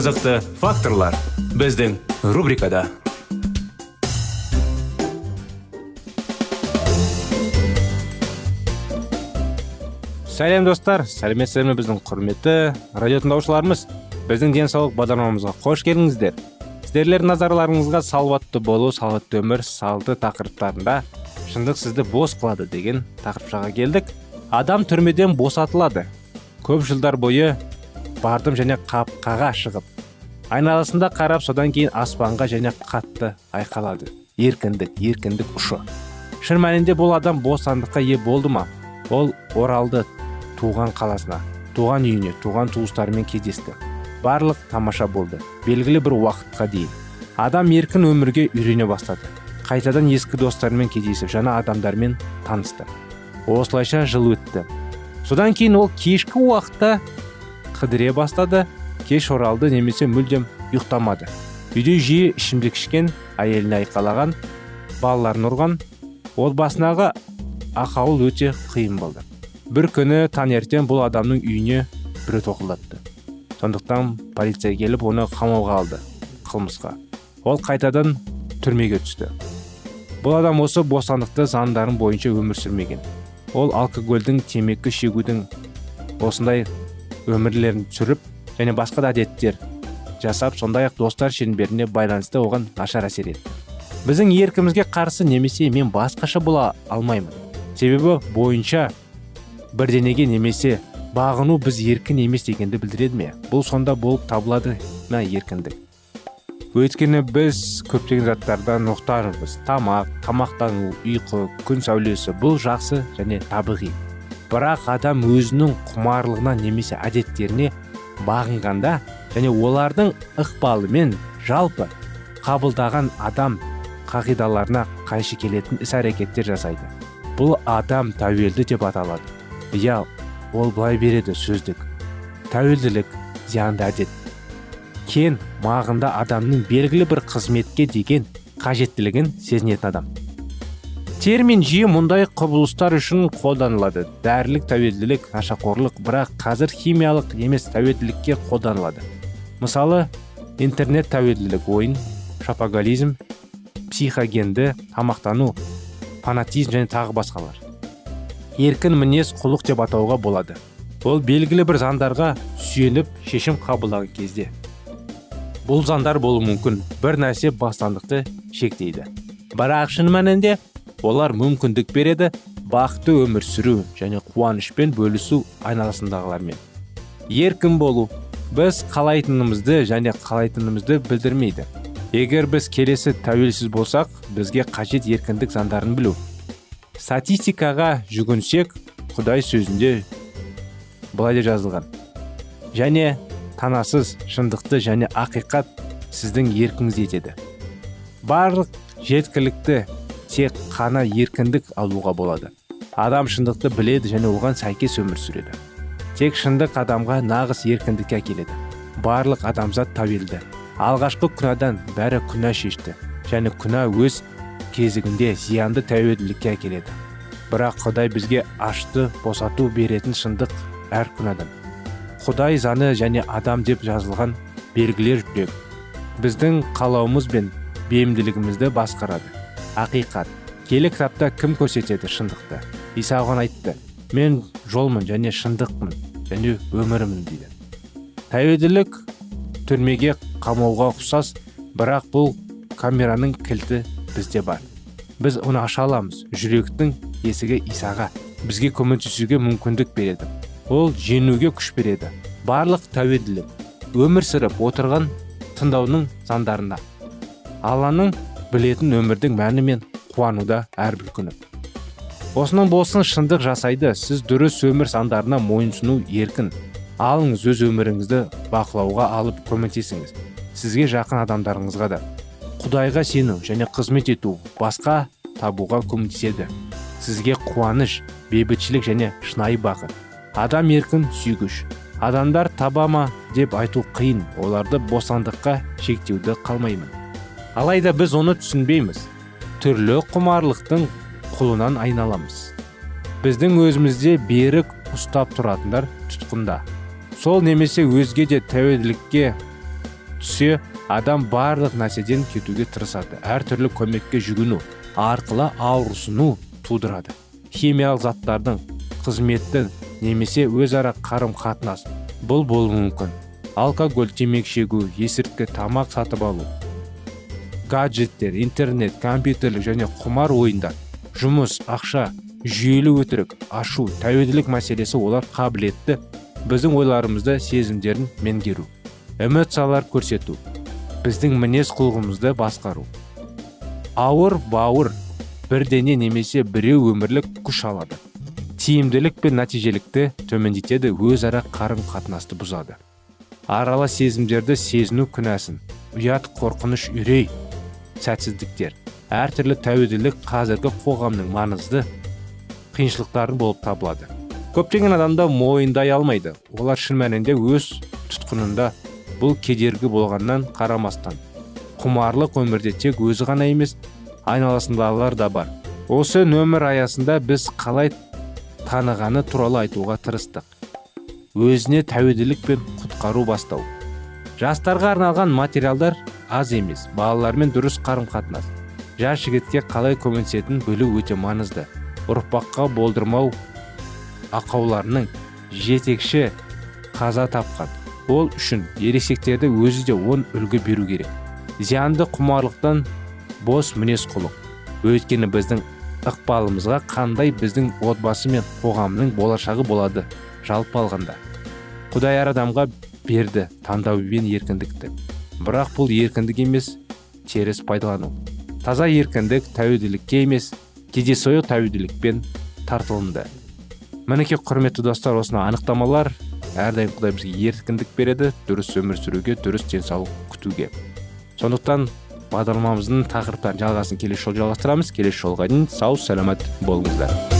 Қызықты факторлар біздің рубрикада. Сәлем достар. Сәлеметсіздер ме біздің құрметті радио тыңдаушыларымыз? Біздің денсаулық бағдарламамызға қош келдіңіздер. Сіздерлер назарларыңызға салауатты болу салауатты өмір салты тақырыптарында шындық сізді бос қылады деген тақырыпшаға келдік. Адам түрмеден босатылады. Көп жылдар бойы бардым және қапқаға шығып айналасында қарап содан кейін аспанға және қатты айқалады. Еркіндік еркіндік ұшы. Шын мәнінде бұл адам бостандыққа ие болды ма? Ол оралды туған қаласына туған үйіне туған туыстарымен кездесті. Барлық тамаша болды белгілі бір уақытқа дейін. Адам еркін өмірге үйрене бастады. Қайтадан ескі достарымен кездесіп жаңа адамдармен танысты. Осылайша жыл өтті. Содан кейін ол кешкі уақытта қыдыре бастады кеш оралды немесе мүлдем ұйықтамады. Үйде жиі ішімдік ішкен әйеліне айқалаған балаларын ұрған отбасындағы ақауыл өте қиын болды. Бір күні таңертең бұл адамның үйіне біреу тоқылдатты сондықтан полиция келіп оны қамауға алды қылмысқа. Ол қайтадан түрмеге түсті. Бұл адам осы бостандықты заңдарын бойынша өмір сүрмеген. Ол алкогольдің темекі шегудің осындай өмірлерін сүріп және басқа да әдеттер жасап сондай ақ достар шеңберіне байланысты оған нашар әсер етті. Біздің еркімізге қарсы немесе мен басқаша бола алмаймын. Себебі бойынша бірденеге немесе бағыну біз еркін емес дегенді білдіреді ме? Бұл сонда болып табылады ма еркіндік? Өйткені біз көптеген заттардан мұқтажбыз тамақ тамақтану ұйқы күн сәулесі бұл жақсы және табиғи. Бірақ адам өзінің құмарлығына немесе әдеттеріне бағынғанда және олардың ықпалымен жалпы қабылдаған адам қағидаларына қайшы келетін іс әрекеттер жасайды. Бұл адам тәуелді деп аталады. Иә ол былай береді сөздік. Тәуелділік зиянды әдет. Кен мағында адамның белгілі бір қызметке деген қажеттілігін сезінетін адам. Термин жиі мұндай құбылыстар үшін қолданылады. Дәрілік тәуелділік нашақорлық бірақ қазір химиялық емес тәуелділікке қолданылады. Мысалы интернет тәуелділік ойын шапоголизм психогенді тамақтану фанатизм және тағы басқалар. Еркін мінез құлық деп атауға болады. Ол белгілі бір заңдарға сүйеніп шешім қабылдаған кезде. Бұл заңдар болуы мүмкін. Бір нәрсе бостандықты шектейді. Бірақ шын мәнінде олар мүмкіндік береді бақытты өмір сүру және қуанышпен бөлісу айналасындағылармен. Еркін болу? Біз қалайтынымызды және қалайтынымызды білдірмейді. Егер біз келесі тәуелсіз болсақ бізге қажет еркіндік заңдарын білу. Статистикаға жүгінсек құдай сөзінде былай деп жазылған. Және танасыз шындықты және ақиқат сіздің еркіңіз етеді барлық жеткілікті тек қана еркіндік алуға болады. Адам шындықты біледі және оған сәйкес өмір сүреді. Тек шындық адамға нағыз еркіндікке әкеледі. Барлық адамзат тәуелді. Алғашқы күнәдан бәрі күнә шешті және күнә өз кезігінде зиянды тәуелділікке әкеледі. Бірақ құдай бізге ашты босату беретін шындық әр күнәдан. Құдай заңы және адам деп жазылған белгілер жүрек. Біздің қалауымыз бен бейімділігімізді басқарады. Ақиқат. Келі кітапта кім көрсетеді шындықты? Иса оған айтты мен жолмын және шындықпын және өмірімін дейді. Тәуелділік түрмеге қамауға ұқсас бірақ бұл камераның кілті бізде бар. Біз оны аша аламыз жүректің есігі исаға бізге көмектесуге мүмкіндік береді. Ол жеңуге күш береді. Барлық тәуелділік өмір сүріп отырған тыңдаудың сандарында алланың білетін өмірдің мәні мен қуануда әрбір күні. Осының болсын шындық жасайды сіз дұрыс өмір сандарына мойынсыну еркін. Алыңыз өз өміріңізді бақылауға алып көмектесіңіз сізге жақын адамдарыңызға да. Құдайға сену және қызмет ету басқа табуға көмектеседі. Сізге қуаныш бейбітшілік және шынайы бақыт. Адам еркін сүйгіш. Адамдар таба ма деп айту қиын оларды бостандыққа шектеуді қалмаймын. Алайда біз оны түсінбейміз. Түрлі құмарлықтың құлынан айналамыз. Біздің өзімізде берік ұстап тұратындар тұтқында. Сол немесе өзге де тәуелділікке түсе адам барлық нәрседен кетуге тырысады. Әртүрлі көмекке жүгіну арқылы ауырсыну тудырады. Химиялық заттардың қызметті немесе өзара қарым қатынас бұл болуы мүмкін. Алкоголь темекі шегу есірткі тамақ сатып алу гаджеттер интернет компьютерлік және құмар ойындар жұмыс ақша жүйелі өтірік ашу тәуелділік мәселесі олар қабілетті. Біздің ойларымызды сезімдерін меңгеру эмоциялар көрсету біздің мінез құлқымызды басқару. Ауыр бауыр бірдене немесе біреу өмірлік күш алады. Тиімділік пен нәтижелікті төмендетеді өзара қарым қатынасты бұзады. Арала сезімдерді сезіну күнәсін. Ұят қорқыныш үрей. Сәтсіздіктер. Әртүрлі тәуелділік қазіргі қоғамның маңызды қиыншылықтары болып табылады. Көптеген адамда мойындай алмайды. Олар шын мәнінде өз тұтқынында бұл кедергі болғаннан қарамастан. Құмарлық өмірде тек өзі ғана емес айналасындағылар да бар. Осы нөмір аясында біз қалай танығаны туралы айтуға тырыстық. Өзіне тәуелділік пен құтқару бастау. Жастарға арналған материалдар аз емес балалармен дұрыс қарым қатынас жас жігітке қалай көмектесетінін білу өте маңызды. Ұрпаққа болдырмау ақауларының жетекші қаза тапқан. Ол үшін ересектерді өзі де он үлгі беру керек. Зиянды құмарлықтан бос мінез құлық. Өйткені біздің ықпалымызға қандай біздің отбасы мен қоғамның болашағы болады жалпы алғанда. Құдай әр адамға берді таңдау мен еркіндікті. Бірақ бұл еркіндік емес теріс пайдалану. Таза еркіндік тәуелділікке емес кездейсоқ тәуелділікпен тартылымды. Мінекей құрметті достар осынау анықтамалар әрдайым құдай бізге еркіндік береді дұрыс өмір сүруге дұрыс денсаулық күтуге. Сондықтан бағдарламамыздың тақырыптарын жалғасын келесі жолы жалғастырамыз. Келесі жолға дейін сау саламат болыңыздар.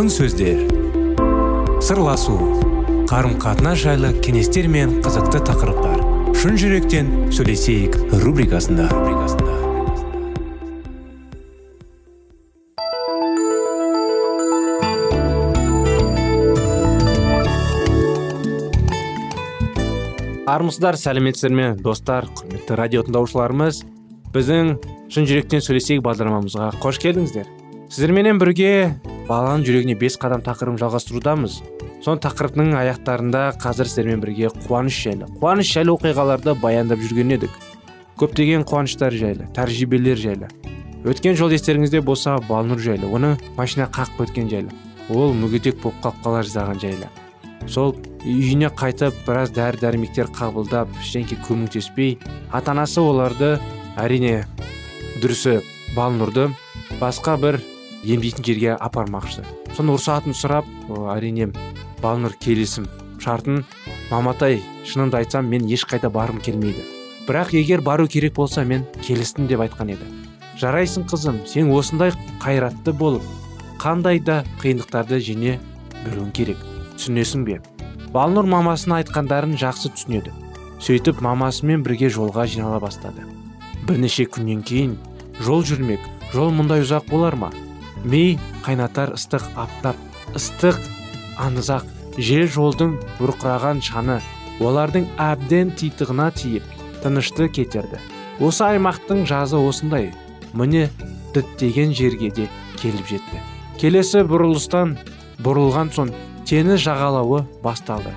Алтын сөздер. Сырласу қарым қатынас жайлы кеңестер мен қызықты тақырыптар. Шын жүректен сөйлесейік рубрикасында. Армысыздар сәлеметсіздер ме? Достар құрметті радио тыңдаушыларымыз біздің шын жүректен сөйлесейік бағдарламамызға қош келдіңіздер. Сіздерменен бірге баланың жүрегіне бес қадам тақырыбын жалғастырудамыз. Сон тақырыптың аяқтарында қазір сіздермен бірге қуаныш жайлы қуаныш жайлы оқиғаларды баяндап жүрген едік. Көптеген қуаныштар жайлы тәжірибелер жайлы. Өткен жол естеріңізде болса балнұр жайлы оны машина қағып өткен жайлы ол мүгедек болып қалып қала жаздаған жайлы. Сол үйіне қайтып біраз дәрі дәрмектер қабылдап ештеңке көмектеспей ата анасы оларды әрине дұрысы балнұрды басқа бір емдейтін жерге апармақшы. Соны рұқсатын сұрап әрине балнұр келісім шартын маматай шынымды айтсам мен ешқайда барғым келмейді. Бірақ егер бару керек болса мен келістім деп айтқан еді. Жарайсың қызым сен осындай қайратты болып қандай да қиындықтарды жеңе білуің керек. Түсінесің бе? Балнұр мамасына айтқандарын жақсы түсінеді. Сөйтіп мамасымен бірге жолға жинала бастады. Бірнеше күннен кейін жол жүрмек жол мұндай ұзақ болар ма? Ми қайнатар ыстық аптап ыстық аңызақ жел жолдың бұрқыраған шаны олардың әбден титығына тиіп тынышты кетерді. Осы аймақтың жазы осындай. Міне діттеген жерге де келіп жетті. Келесі бұрылыстан бұрылған соң теңіз жағалауы басталды.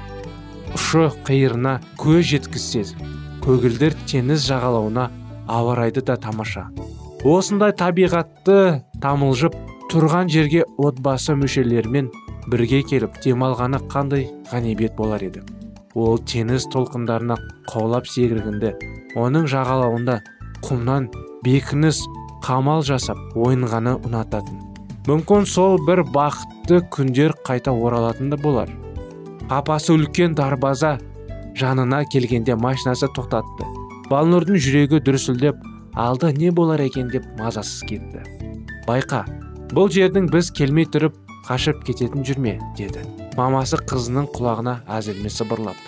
Ұшы қиырына көз жеткізсез көгілдір теңіз жағалауына ауа да тамаша. Осындай табиғатты тамылжып тұрған жерге отбасы мүшелерімен бірге келіп демалғаны қандай ғанибет болар еді? Ол теңіз толқындарына қаулап секіргенде оның жағалауында құмнан бекініс қамал жасап ойынғаны ұнататын. Мүмкін сол бір бақытты күндер қайта оралатын да болар. Папасы үлкен дарбаза жанына келгенде машинасы тоқтатты. Балнұрдың жүрегі дүрсілдеп алда не болар екен? деп мазасыз кетті. Байқа бұл жердің біз келмей тұрып қашып кететін жүрме деді. Мамасы қызының құлағына әзілме сыбырлап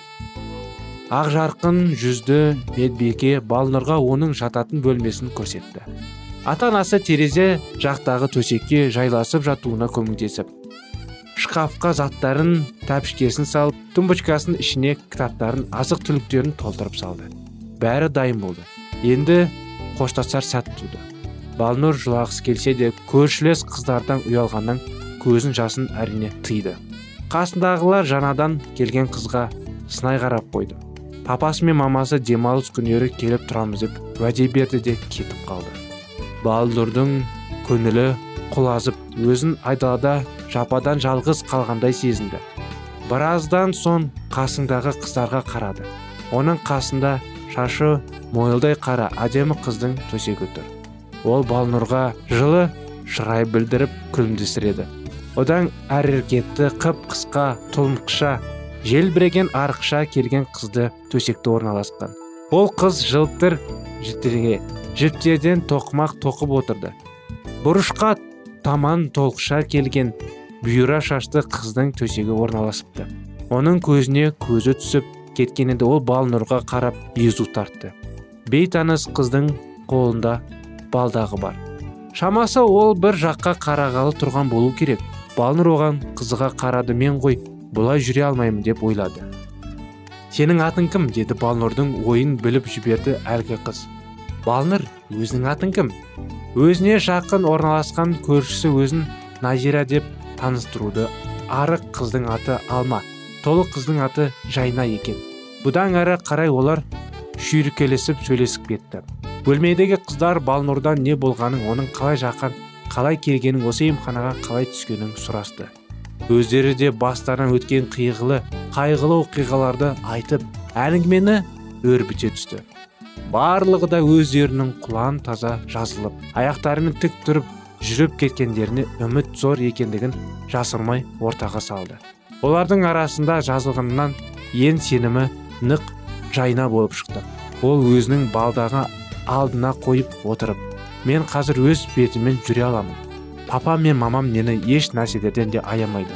ақ жарқын жүзді медбике балнұрға оның жататын бөлмесін көрсетті. Ата анасы терезе жақтағы төсекке жайласып жатуына көмектесіп шкафқа заттарын тәпішкесін салып тумбочкасының ішіне кітаптарын азық түліктерін толтырып салды. Бәрі дайын болды. Енді қоштасар сәт туды. Балнұр жылағысы келсе де көршілес қыздардан ұялғаннан көзін жасын әрине тыйды. Қасындағылар жаңадан келген қызға сынай қарап қойды. Папасы мен мамасы демалыс күндері келіп тұрамыз деп уәде берді де кетіп қалды. Балнұрдың көңілі құлазып өзін айдалада жападан жалғыз қалғандай сезінді. Біраздан соң қасындағы қыздарға қарады. Оның қасында шашы мойылдай қара әдемі қыздың төсегі тұр. Ол балнұрға жылы шырай білдіріп күлімдестіреді. Одан әрекетті қып қысқа тұлымқыша желбіреген арықша келген қызды төсекте орналасқан. Ол қыз жылтыр жітірге жіптерден тоқымақ тоқып отырды. Бұрышқа таман толықша келген бұйра шашты қыздың төсегі орналасыпты. Оның көзіне көзі түсіп кеткен еді ол балнұрға қарап езу тартты. Бейтаныс қыздың қолында балдағы бар. Шамасы ол бір жаққа қарағалы тұрған болу керек. Балнұр оған қызыға қарады мен ғой бұлай жүре алмаймын деп ойлады. Сенің атың кім? деді балнұрдың ойын біліп жіберді әлгі қыз. Балнұр өзінің атың кім? Өзіне жақын орналасқан көршісі өзін назира деп таныстыруды арық қыздың аты алма толық қыздың аты жайна екен. Бұдан әрі қарай олар шүйіркелесіп сөйлесіп кетті. Бөлмедегі қыздар балнұрдан не болғанын оның қалай жақын қалай келгенін осы емханаға қалай түскенін сұрасты. Өздері де бастарынан өткен қиғылы қайғылы оқиғаларды айтып әңгімені өрбіте түсті. Барлығы да өздерінің құлан таза жазылып аяқтарымен тік тұрып жүріп кеткендеріне үміт зор екендігін жасырмай ортаға салды. Олардың арасында жазылғаннан ен сенімі нық жайна болып шықты. Ол өзінің балдағы алдына қойып отырып мен қазір өз бетімен жүре аламын. Папам мен мамам мені еш нәрселерден де аямайды.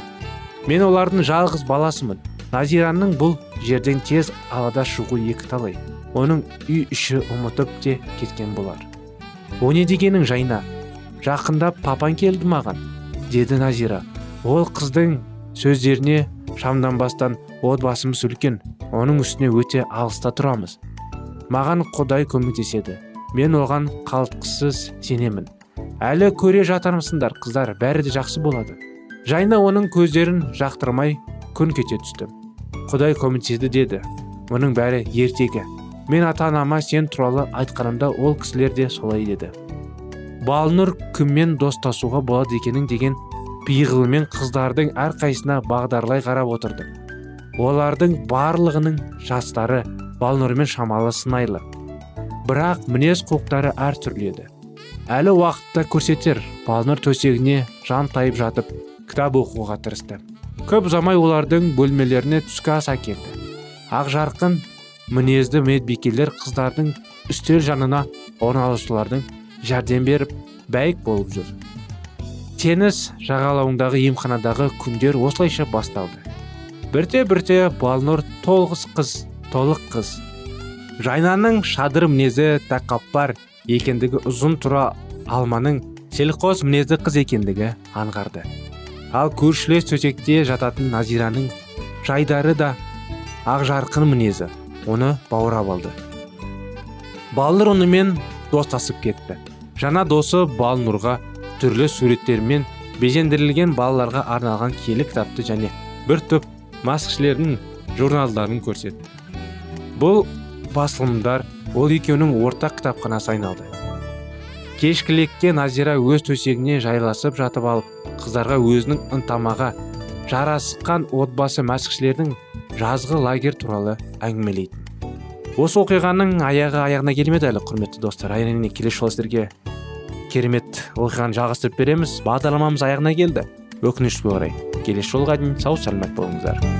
Мен олардың жалғыз баласымын. Назираның бұл жерден тез алада шығу екі талай оның үй іші ұмытып те кеткен болар о не дегенің жайна? Жақындап папаң келді маған деді назира. Ол қыздың сөздеріне шамданбастан отбасымыз үлкен. Оның үстіне өте алыста тұрамыз маған құдай көмектеседі. Мен оған қалтқысыз сенемін. Әлі көре жатармысыңдар қыздар бәрі де жақсы болады. Жайна оның көздерін жақтырмай күн кете түсті. Құдай көмектеседі деді. Мұның бәрі ертегі. Мен ата анама сен туралы айтқанымда ол кісілер де солай деді. Балнұр кіммен достасуға болады екенін деген пиғылмен қыздардың әрқайсына бағдарлай қарап отырды олардың барлығының жастары балнұрмен шамалы сынайлы бірақ мінез құлықтары әртүрлі еді. Әлі уақытта көрсетер балнұр төсегіне жан тайып жатып кітап оқуға тырысты. Көп ұзамай олардың бөлмелеріне түскі ас әкелді. Ақ жарқын мінезді медбикелер қыздардың үстел жанына орналасушылардың жәрдем беріп бәйік болып жүр. Теңіз жағалауындағы емханадағы күндер осылайша басталды. Бірте бірте балнұр толғыз қыз толық қыз. Жайнаның шадыр мінезі тәкаппар екендігі ұзын тұра алманың селқос мінезді қыз екендігі аңғарды. Ал көршілес төсекте жататын назираның жайдары да ақ жарқын мінезі. Оны баурап алды. Балнұр онымен достасып кетті. Жаңа досы балнұрға түрлі суреттермен безендірілген балаларға арналған киелі кітапты және бір топ маскішілердің журналдарын көрсетті. Бұл басылымдар ол екеуінің ортақ кітапханасы айналды. Кешкілекке назира өз төсегіне жайласып жатып алып қыздарға өзінің ынтамаға жарасқан отбасы мәсіхшілердің жазғы лагерь туралы әңгімелейтін. Осы оқиғаның аяғы аяғына келмеді әлі құрметті достар. Әрине келесі жолы сіздерге керемет оқиғаны жалғастырып береміз. Бағдарламамыз аяғына келді. Өкінішке орай келесі жолға дейін сау сәлемет болыңыздар.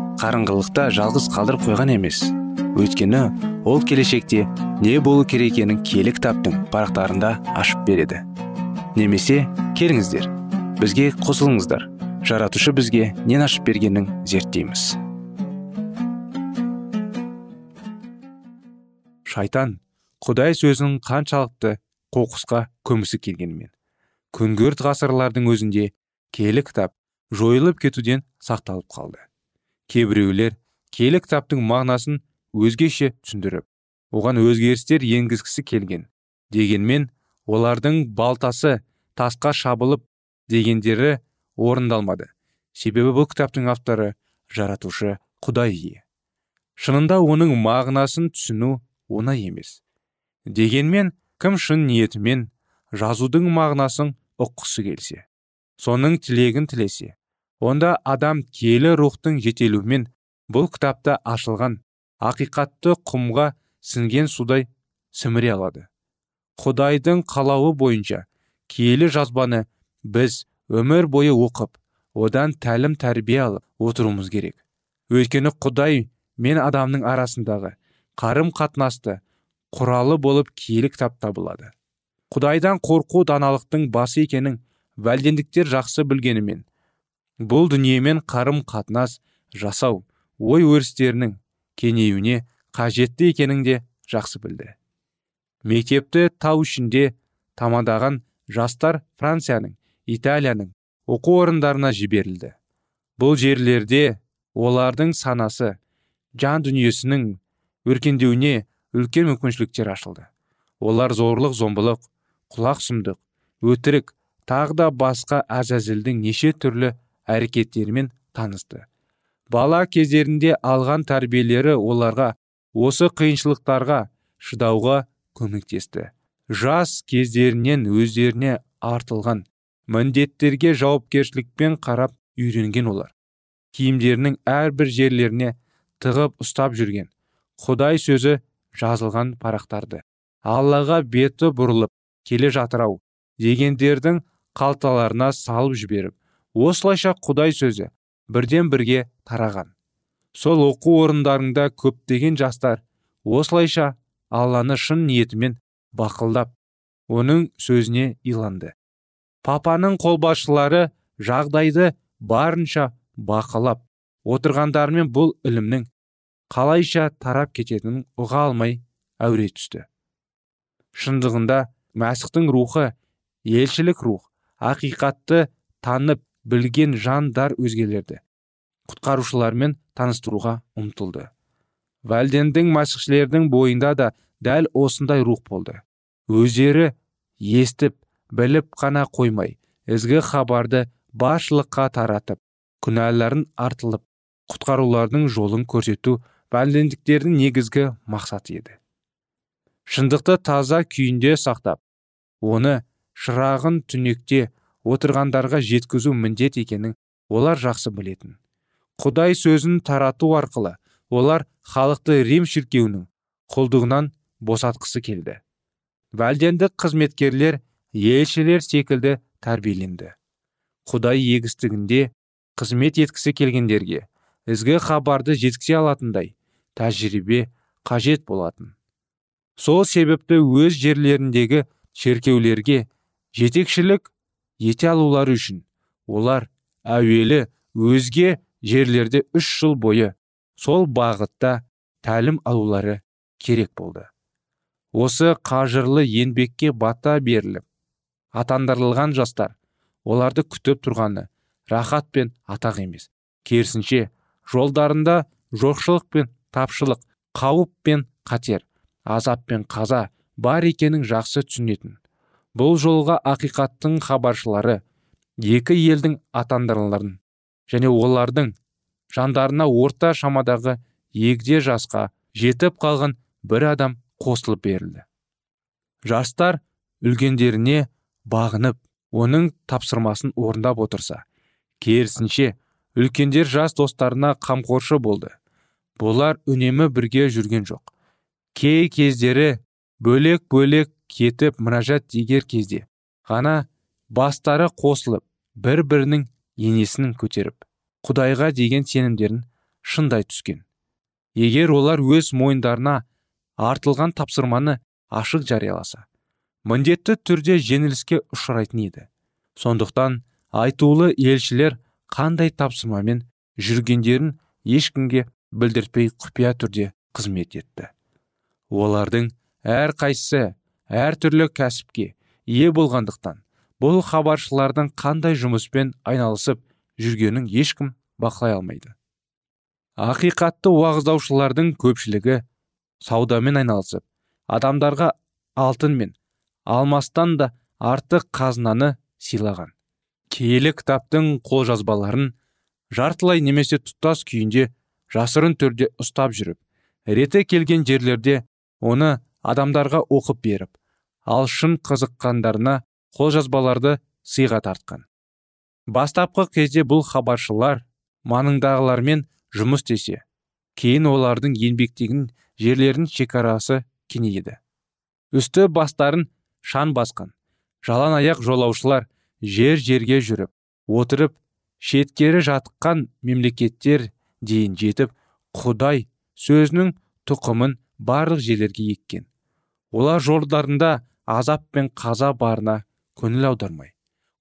қарыңғылықта жалғыз қалдырып қойған емес. Өйткені ол келешекте не болу керек екенін киелі кітаптың парақтарында ашып береді. Немесе келіңіздер бізге қосылыңыздар. Жаратушы бізге нен ашып бергенін зерттейміз. Шайтан құдай сөзінің қаншалықты қоқысқа көмісі келгенімен күнгөрт ғасырлардың өзінде келі кітап жойылып кетуден сақталып қалды. Кейбіреулер келі кітаптың мағынасын өзгеше түсіндіріп оған өзгерістер енгізгісі келген. Дегенмен олардың балтасы тасқа шабылып дегендері орындалмады. Себебі бұл кітаптың авторы жаратушы құдай ие. Шынында оның мағынасын түсіну оңай емес. Дегенмен кім шын ниетімен жазудың мағынасын ұққысы келсе соның тілегін тілесе онда адам киелі рухтың жетелуімен бұл кітапта ашылған ақиқатты құмға сіңген судай сіміре алады. Құдайдың қалауы бойынша киелі жазбаны біз өмір бойы оқып одан тәлім тәрбие алып отыруымыз керек. Өйткені құдай мен адамның арасындағы қарым қатынасты құралы болып киелі кітап табылады. Құдайдан қорқу даналықтың басы екенін вәлдендіктер жақсы білгенімен бұл дүниемен қарым қатынас жасау ой өрістерінің кеңеюіне қажетті екенін де жақсы білді. Мектепті тау ішінде тамадаған жастар францияның италияның оқу орындарына жіберілді. Бұл жерлерде олардың санасы жан дүниесінің өркендеуіне үлкен мүмкіншіліктер ашылды. Олар зорлық зомбылық құлақ сұмдық өтірік тағы да басқа әзәзілдің неше түрлі әрекеттерімен танысты. Бала кездерінде алған тәрбиелері оларға осы қиыншылықтарға шыдауға көмектесті. Жас кездерінен өздеріне артылған міндеттерге жауапкершілікпен қарап үйренген олар. Киімдерінің әрбір жерлеріне тығып ұстап жүрген құдай сөзі жазылған парақтарды аллаға беті бұрылып келе жатырау дегендердің қалталарына салып жіберіп осылайша құдай сөзі бірден бірге тараған. Сол оқу орындарында көптеген жастар осылайша алланы шын ниетімен бақылдап оның сөзіне иланды. Папаның қолбасшылары жағдайды барынша бақылап отырғандарымен бұл ілімнің қалайша тарап кететінін ұға алмай әуре түсті. Шындығында мәсіхтің рухы елшілік рух ақиқатты танып білген жандар өзгелерді құтқарушылармен таныстыруға ұмтылды. Вәлдендің мәсіхшілердің бойында да дәл осындай рух болды. Өздері естіп біліп қана қоймай ізгі хабарды баршылыққа таратып күнәларын артылып құтқарулардың жолын көрсету вәлдендіктердің негізгі мақсаты еді. Шындықты таза күйінде сақтап оны шырағын түнекте отырғандарға жеткізу міндет екенін олар жақсы білетін. Құдай сөзін тарату арқылы олар халықты рим шіркеуінің құлдығынан босатқысы келді. Вәлдендік қызметкерлер елшілер секілді тәрбиеленді. Құдай егістігінде қызмет еткісі келгендерге ізгі хабарды жеткізе алатындай тәжірибе қажет болатын. Сол себепті өз жерлеріндегі шеркеулерге жетекшілік ете алулары үшін. Олар әуелі өзге жерлерде үш жыл бойы сол бағытта тәлім алулары керек болды. Осы қажырлы еңбекке бата беріліп атандырылған жастар оларды күтіп тұрғаны рахат пен атақ емес. Керісінше жолдарында жоқшылық пен тапшылық қауіп пен қатер азап пен қаза бар екенін жақсы түсінетін. Бұл жолға ақиқаттың хабаршылары екі елдің атандырыларын және олардың жандарына орта шамадағы егде жасқа жетіп қалған бір адам қосылып берілді. Жастар үлгендеріне бағынып оның тапсырмасын орындап отырса керісінше үлкендер жас достарына қамқоршы болды. Бұлар үнемі бірге жүрген жоқ. Кей кездері бөлек бөлек кетіп мұражат дегер кезде ғана бастары қосылып бір бірінің енесін көтеріп құдайға деген сенімдерін шындай түскен. Егер олар өз мойындарына артылған тапсырманы ашық жарияласа міндетті түрде жеңіліске ұшырайтын еді. Сондықтан айтулы елшілер қандай тапсырмамен жүргендерін ешкімге білдіртпей құпия түрде қызмет етті. Олардың әр қайсысы әр түрлі кәсіпке ие болғандықтан бұл хабаршылардың қандай жұмыспен айналысып жүргенін ешкім бақылай алмайды. Ақиқатты уағыздаушылардың көпшілігі саудамен айналысып адамдарға алтын мен алмастан да артық қазынаны сыйлаған. Киелі кітаптың қолжазбаларын жартылай немесе тұтас күйінде жасырын түрде ұстап жүріп реті келген жерлерде оны адамдарға оқып беріп ал шын қызыққандарына қолжазбаларды сыйға тартқан. Бастапқы кезде бұл хабаршылар маңындағылармен жұмыс істесе кейін олардың еңбектеген жерлерінің шекарасы кеңейді. Үсті бастарын шан басқан жалаң аяқ жолаушылар жер жерге жүріп отырып шеткері жатқан мемлекеттер дейін жетіп құдай сөзінің тұқымын барлық жерлерге еккен. Олар жолдарында азап пен қаза барына көңіл аудармай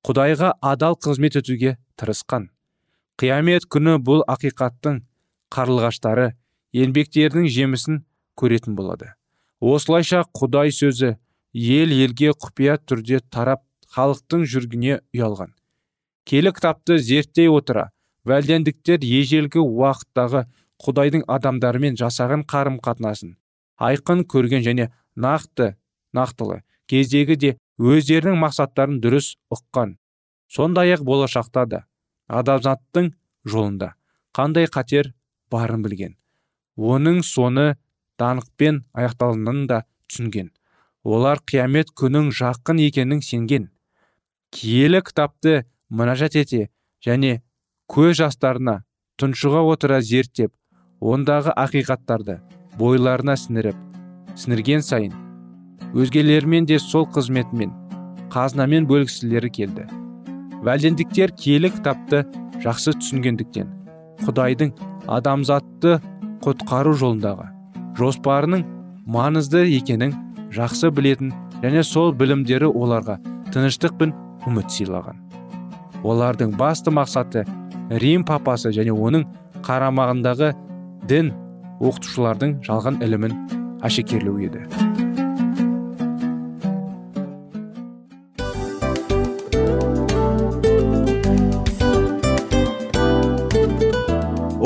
құдайға адал қызмет етуге тырысқан. Қиямет күні бұл ақиқаттың қарлығаштары еңбектерінің жемісін көретін болады. Осылайша құдай сөзі ел елге құпия түрде тарап халықтың жүргіне ұялған. Келі кітапты зерттей отыра вәлдендіктер ежелгі уақыттағы құдайдың адамдарымен жасаған қарым қатынасын айқын көрген және нақты нақтылы кездегі де өздерінің мақсаттарын дұрыс ұққан. Сондай ақ болашақта да адамзаттың жолында қандай қатер барын білген. Оның соны даңқпен аяқталатынын да түсінген. Олар қиямет күнің жақын екенін сенген. Киелі кітапты мұнажат ете және көз жастарына тұншыға отыра зерттеп ондағы ақиқаттарды бойларына сіңіріп сіңірген сайын. Өзгелермен де сол қызметімен қазынамен бөлгісілері келді. Вәлдендіктер киелі кітапты жақсы түсінгендіктен құдайдың адамзатты құтқару жолындағы жоспарының маңызды екенін жақсы білетін және сол білімдері оларға тыныштық пен үміт сыйлаған. Олардың басты мақсаты рим папасы және оның қарамағындағы дін оқытушылардың жалған ілімін әшекерлеу еді